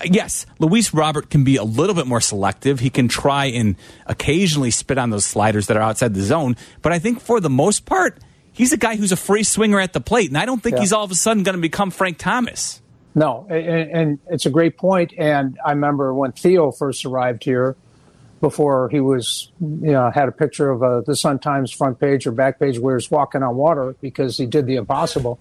F: uh, yes, Luis Robert can be a little bit more selective. He can try and occasionally spit on those sliders that are outside the zone. But I think for the most part, he's a guy who's a free swinger at the plate. And I don't think yeah. he's all of a sudden going to become Frank Thomas.
G: No, and, and, it's a great point. And I remember when Theo first arrived here, before he was, you know, had a picture of uh, the Sun Times front page or back page where he's walking on water because he did the impossible.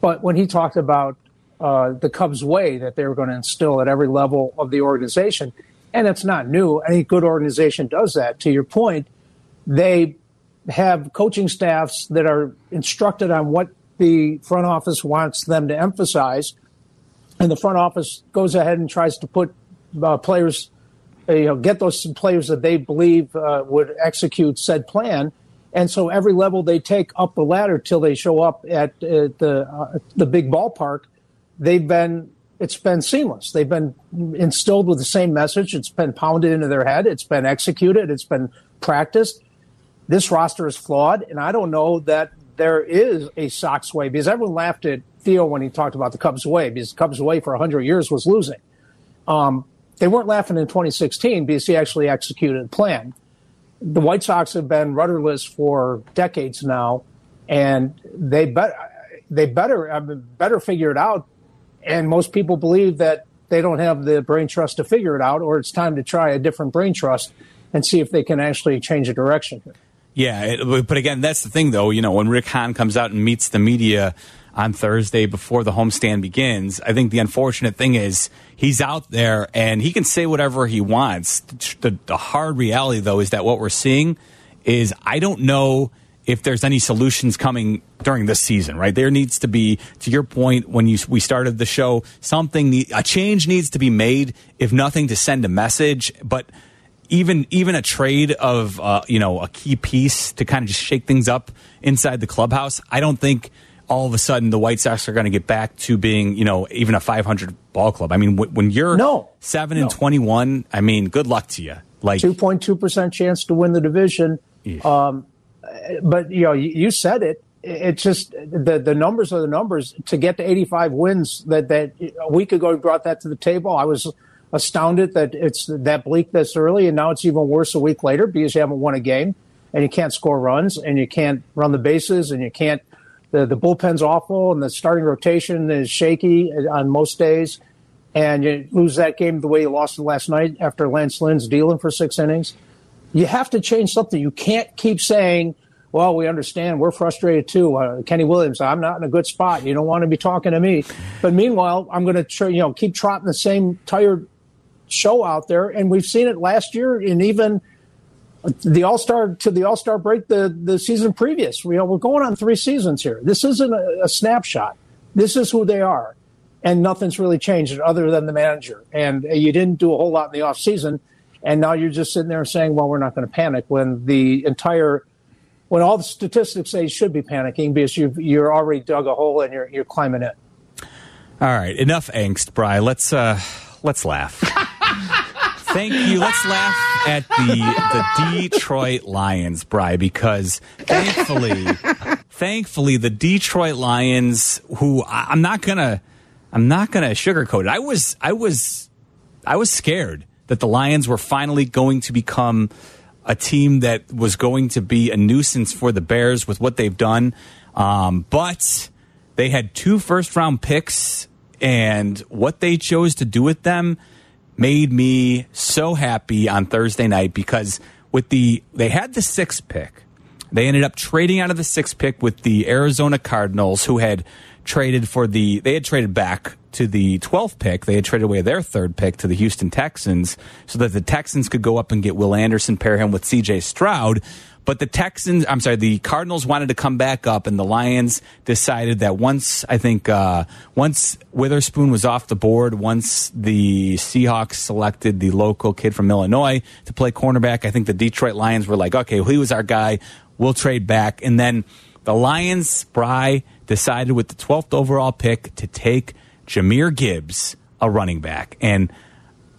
G: But when he talked about uh, the Cubs way that they were going to instill at every level of the organization. And it's not new. Any good organization does that. To your point, they have coaching staffs that are instructed on what the front office wants them to emphasize. And the front office goes ahead and tries to put uh, players, uh, you know, get those players that they believe uh, would execute said plan. And so every level they take up the ladder till they show up at uh, the the big ballpark they've been it's been seamless. They've been instilled with the same message. It's been pounded into their head. It's been executed. It's been practiced. This roster is flawed, and I don't know that there is a Sox way because everyone laughed at Theo when he talked about the Cubs way because Cubs way for 100 years was losing. Um, they weren't laughing in 2016 because he actually executed a plan. The White Sox have been rudderless for decades now, and they better they better better figure it out and most people believe that they don't have the brain trust to figure it out, or it's time to try a different brain trust and see if they can actually change the direction.
F: Yeah, it, but again, that's the thing, though. You know, when Rick Hahn comes out and meets the media on Thursday before the homestand begins, I think the unfortunate thing is he's out there and he can say whatever he wants. The, the hard reality, though, is that what we're seeing is I don't know if there's any solutions coming during this season, right? There needs to be, to your point, when you we started the show, something a change needs to be made, if nothing, to send a message. But even even a trade of uh, you know a key piece to kind of just shake things up inside the clubhouse, I don't think all of a sudden the White Sox are going to get back to being you know even a 500 ball club. I mean, w- when you're
G: no
F: seven and 21, I mean, good luck to you. Like
G: 2.2 percent chance to win the division. Um, but you know, you, you said it. It's just the the numbers are the numbers. To get to 85 wins, that that a week ago brought that to the table. I was astounded that it's that bleak this early, and now it's even worse a week later because you haven't won a game and you can't score runs and you can't run the bases and you can't. The, the bullpen's awful and the starting rotation is shaky on most days. And you lose that game the way you lost it last night after Lance Lynn's dealing for six innings. You have to change something. You can't keep saying, well, we understand. We're frustrated too. Uh, Kenny Williams, I'm not in a good spot. You don't want to be talking to me. But meanwhile, I'm going to try, you know, keep trotting the same tired show out there, and we've seen it last year and even the All Star to the All Star break the the season previous. You know, we're going on three seasons here. This isn't a, a snapshot. This is who they are, and nothing's really changed other than the manager. And you didn't do a whole lot in the off season, and now you're just sitting there saying, "Well, we're not going to panic." When the entire when all the statistics say you should be panicking because you've you're already dug a hole and you're you're climbing it.
F: All right, enough angst, Bry. Let's uh let's laugh. Thank you. Let's laugh at the the Detroit Lions, Bry, because thankfully, thankfully, the Detroit Lions, who I, I'm not gonna, I'm not gonna sugarcoat it. I was, I was, I was scared that the Lions were finally going to become a team that was going to be a nuisance for the Bears with what they've done. Um, but they had two first round picks, and what they chose to do with them made me so happy on Thursday night because with the they had the sixth pick. They ended up trading out of the sixth pick with the Arizona Cardinals, who had traded for the they had traded back to the 12th pick. They had traded away their third pick to the Houston Texans so that the Texans could go up and get Will Anderson, pair him with CJ Stroud. But the Texans, I'm sorry, the Cardinals wanted to come back up, and the Lions decided that once I think uh, once Witherspoon was off the board, once the Seahawks selected the local kid from Illinois to play cornerback, I think the Detroit Lions were like, okay, well, he was our guy. We'll trade back, and then the Lions spry decided with the 12th overall pick to take Jahmyr Gibbs, a running back, and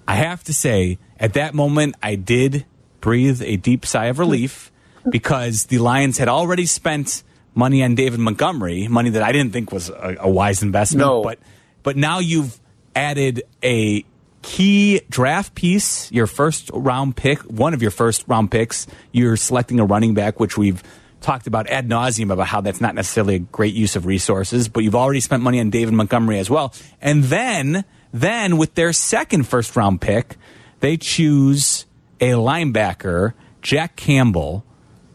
F: I have to say, at that moment, I did breathe a deep sigh of relief because the Lions had already spent money on David Montgomery, money that I didn't think was a, a wise investment.
G: No.
F: But but now you've added a key draft piece, your first round pick, one of your first round picks. You're selecting a running back, which we've talked about ad nauseum about how that's not necessarily a great use of resources, but you've already spent money on David Montgomery as well. And then then with their second first round pick, they choose a linebacker, Jack Campbell,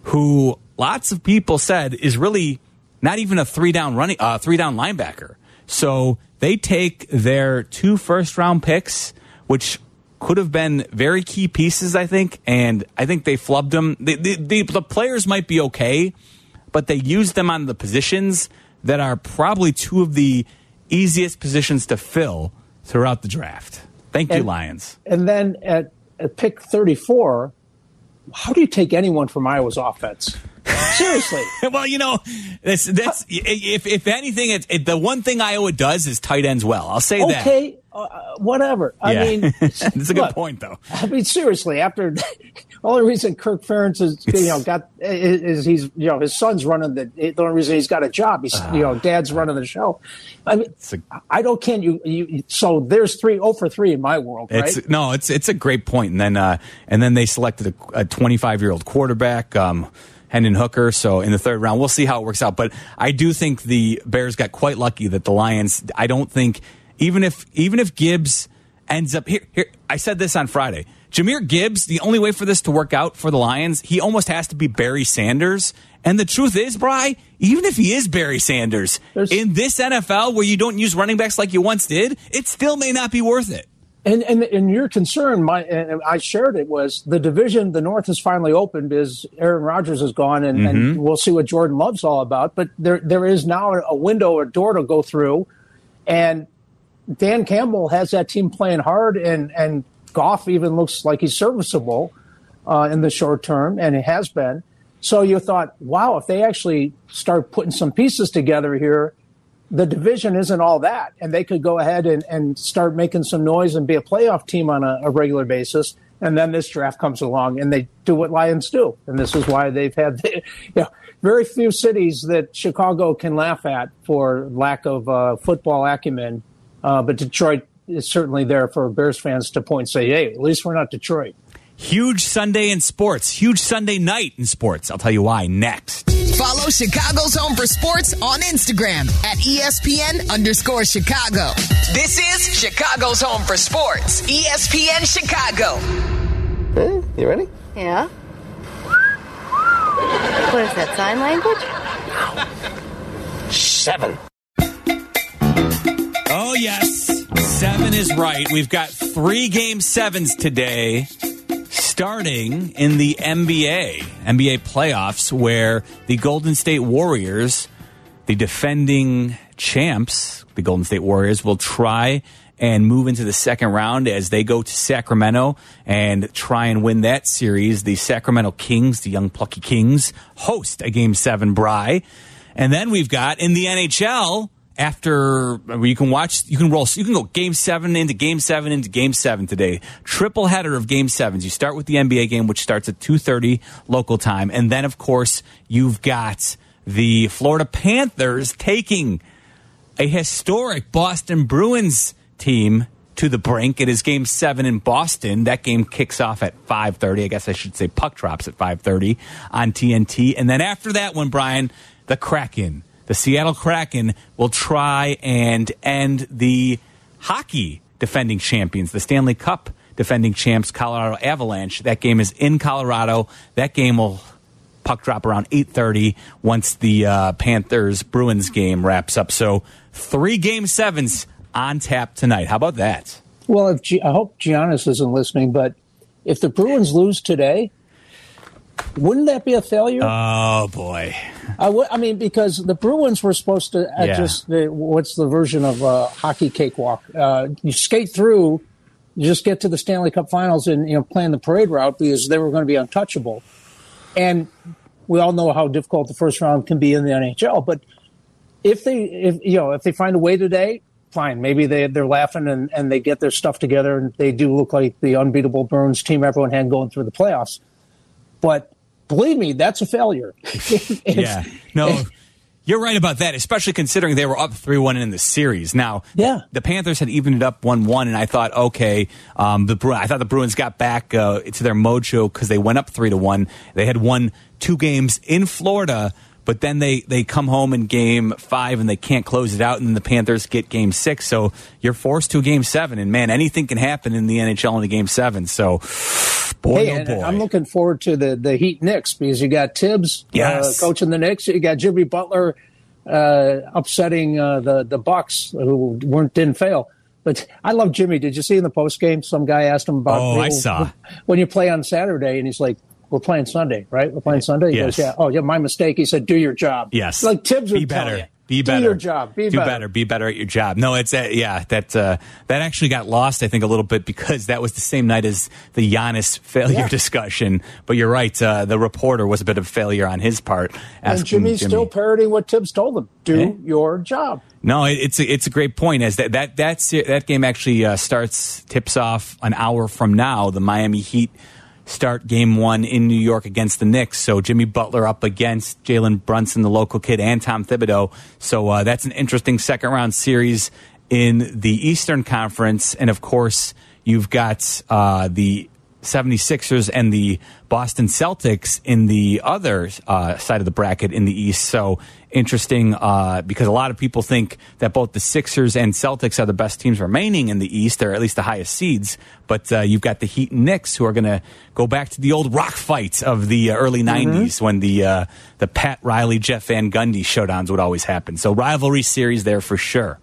F: who lots of people said is really not even a three down running uh, three down linebacker. So they take their two first round picks, which could have been very key pieces, I think, and I think they flubbed them. The, the, the, the players might be okay, but they used them on the positions that are probably two of the easiest positions to fill throughout the draft. Thank you,
G: And-
F: Lions.
G: And then at, at pick 34, how do you take anyone from Iowa's offense? Seriously.
F: well, you know, that's that's if if anything, it, it, the one thing Iowa does is tight ends well. I'll say that.
G: Okay, uh, whatever. I
F: Yeah.
G: mean,
F: It's a good point, though.
G: I mean, seriously, after only reason Kirk Ferentz is you know got is, is he's you know his son's running the the only reason he's got a job. He's you know dad's running the show. I mean, I don't can you you so there's three oh for three in my world, right?
F: It's no, it's it's a great. And then uh, and then they selected a 25 year old quarterback, um, Hendon Hooker. So in the third round, we'll see how it works out. But I do think the Bears got quite lucky that the Lions. I don't think even if even if Gibbs ends up here. Here, I said this on Friday. Jahmyr Gibbs, the only way for this to work out for the Lions, he almost has to be Barry Sanders. And the truth is, Bry, even if he is Barry Sanders, in this NFL where you don't use running backs like you once did, it still may not be worth it.
G: And, and and your concern, my and I shared it was the division. The North has finally opened Is Aaron Rodgers is gone, and, and
F: Mm-hmm.
G: we'll see what Jordan Love's all about. But there there is now a window, a door to go through, and Dan Campbell has that team playing hard, and and Goff even looks like he's serviceable uh, in the short term, and it has been. So you thought, wow, if they actually start putting some pieces together here, the division isn't all that, and they could go ahead and, and start making some noise and be a playoff team on a, a regular basis. And then this draft comes along, and they do what Lions do, and this is why they've had, you know, very few cities that Chicago can laugh at for lack of uh, football acumen, uh, but Detroit is certainly there for Bears fans to point and say, hey, at least we're not Detroit.
F: Huge Sunday in sports, huge Sunday night in sports. I'll tell you why next.
A: Follow Chicago's Home for Sports on Instagram at ESPN underscore Chicago. This is Chicago's Home for Sports, ESPN Chicago.
L: Hey, you ready?
M: Yeah? What is that, sign language?
L: Seven.
F: Oh, yes. Seven is right. We've got three game sevens today, starting in the NBA, NBA playoffs, where the Golden State Warriors, the defending champs, the Golden State Warriors, will try and move into the second round as they go to Sacramento and try and win that series. The Sacramento Kings, the young plucky Kings, host a game seven bry. And then we've got in the NHL, after you can watch, you can roll, you can go game seven into game seven into game seven today. Triple header of game sevens. You start with the NBA game, which starts at 2.30 local time. And then, of course, you've got the Florida Panthers taking a historic Boston Bruins team to the brink. It is game seven in Boston. That game kicks off at 5.30. I guess I should say puck drops at 5.30 on TNT. And then after that one, Brian, the Kraken, the Seattle Kraken will try and end the hockey defending champions, the Stanley Cup defending champs, Colorado Avalanche. That game is in Colorado. That game will puck drop around 8.30 once the uh, Panthers Bruins game wraps up. So three game sevens on tap tonight. How about that?
G: Well, if G- I hope Giannis isn't listening, but if the Bruins lose today, wouldn't that be a failure?
F: Oh boy!
G: I, w- I mean, because the Bruins were supposed to uh,
F: Yeah.
G: just the, what's the version of uh, hockey cakewalk? Uh, you skate through, you just get to the Stanley Cup Finals and you know plan the parade route because they were going to be untouchable. And we all know how difficult the first round can be in the NHL. But if they, if you know, if they find a way today, fine. Maybe they they're laughing and, and they get their stuff together and they do look like the unbeatable Bruins team everyone had going through the playoffs. But believe me, that's a failure. If-
F: yeah. No, you're right about that, especially considering they were up 3 1 in the series. Now, yeah. the Panthers had evened it up 1 1, and I thought, okay, um, the Bru- I thought the Bruins got back uh, to their mojo because they went up 3 to 1. They had won two games in Florida. But then they, they come home in game five and they can't close it out, and then the Panthers get game six. So you're forced to a game seven. And man, anything can happen in the NHL in a game seven. So, boy,
G: hey,
F: oh boy.
G: I'm looking forward to the the Heat Knicks because you got Thibs
F: Yes.
G: uh, coaching the Knicks. You got Jimmy Butler uh, upsetting uh, the the Bucks who weren't didn't fail. But I love Jimmy. Did you see in the post game? Some guy asked him about
F: Oh, I saw.
G: when you play on Saturday, and he's like, "We're playing Sunday, right? We're playing Sunday." He
F: Yes.
G: goes, "Yeah." Oh, yeah. My mistake. He said, "Do your job."
F: Yes.
G: Like Thibs would
F: be
G: tell
F: better.
G: you.
F: Be
G: Do
F: better.
G: your job. Be
F: Do
G: better.
F: Be better at your job. No, it's uh, yeah. That uh, that actually got lost. I think a little bit because that was the same night as the Giannis failure
G: Yeah.
F: discussion. But you're right. Uh, the reporter was a bit of a failure on his part.
G: And Jimmy's
F: Jimmy.
G: still parroting what Thibs told him: "Do
F: Eh?
G: your job."
F: No, it, it's a, it's a great point. As that that that that game actually uh, starts tips off an hour from now. The Miami Heat start game one in New York against the Knicks. So Jimmy Butler up against Jalen Brunson, the local kid, and Tom Thibodeau. So uh, that's an interesting second round series in the Eastern Conference, and of course you've got uh, the 76ers and the Boston Celtics in the other uh, side of the bracket in the East. So interesting uh, because a lot of people think that both the Sixers and Celtics are the best teams remaining in the East, or at least the highest seeds. But uh, you've got the Heat and Knicks who are going to go back to the old rock fight of the uh, early
G: Mm-hmm.
F: 90s when the uh, the Pat Riley, Jeff Van Gundy showdowns would always happen. So rivalry series there for sure.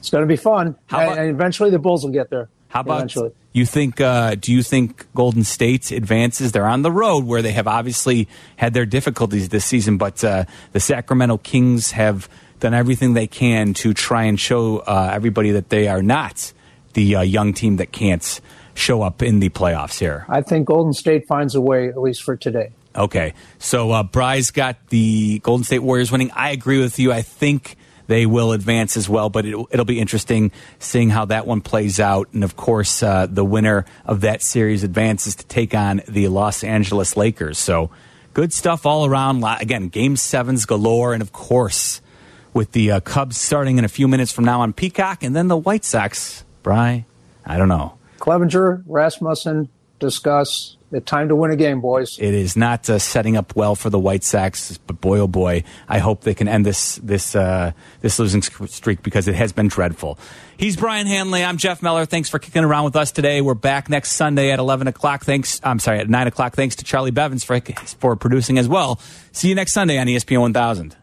G: It's going to be fun.
F: About-
G: and eventually the Bulls will get there.
F: How about
G: eventually?
F: You think? Uh, do you think Golden State's advances? They're on the road where they have obviously had their difficulties this season, but uh, the Sacramento Kings have done everything they can to try and show uh, everybody that they are not the uh, young team that can't show up in the playoffs here.
G: I think Golden State finds a way, at least for today.
F: Okay, so uh, Bry's got the Golden State Warriors winning. I agree with you. I think they will advance as well, but it'll, it'll be interesting seeing how that one plays out. And of course, uh, the winner of that series advances to take on the Los Angeles Lakers. So good stuff all around. Again, game sevens galore, and of course, with the uh, Cubs starting in a few minutes from now on Peacock, and then the White Sox. Bry, I don't know.
G: Clevinger, Rasmussen, discuss. Time to win a game, boys.
F: It is not uh, setting up well for the White Sox, but boy, oh boy, I hope they can end this this uh, this losing streak because it has been dreadful. He's Brian Hanley. I'm Jeff Meller. Thanks for kicking around with us today. We're back next Sunday at 11 o'clock. Thanks. I'm sorry, at 9 o'clock. Thanks to Charlie Bevins for for producing as well. See you next Sunday on ESPN 1000.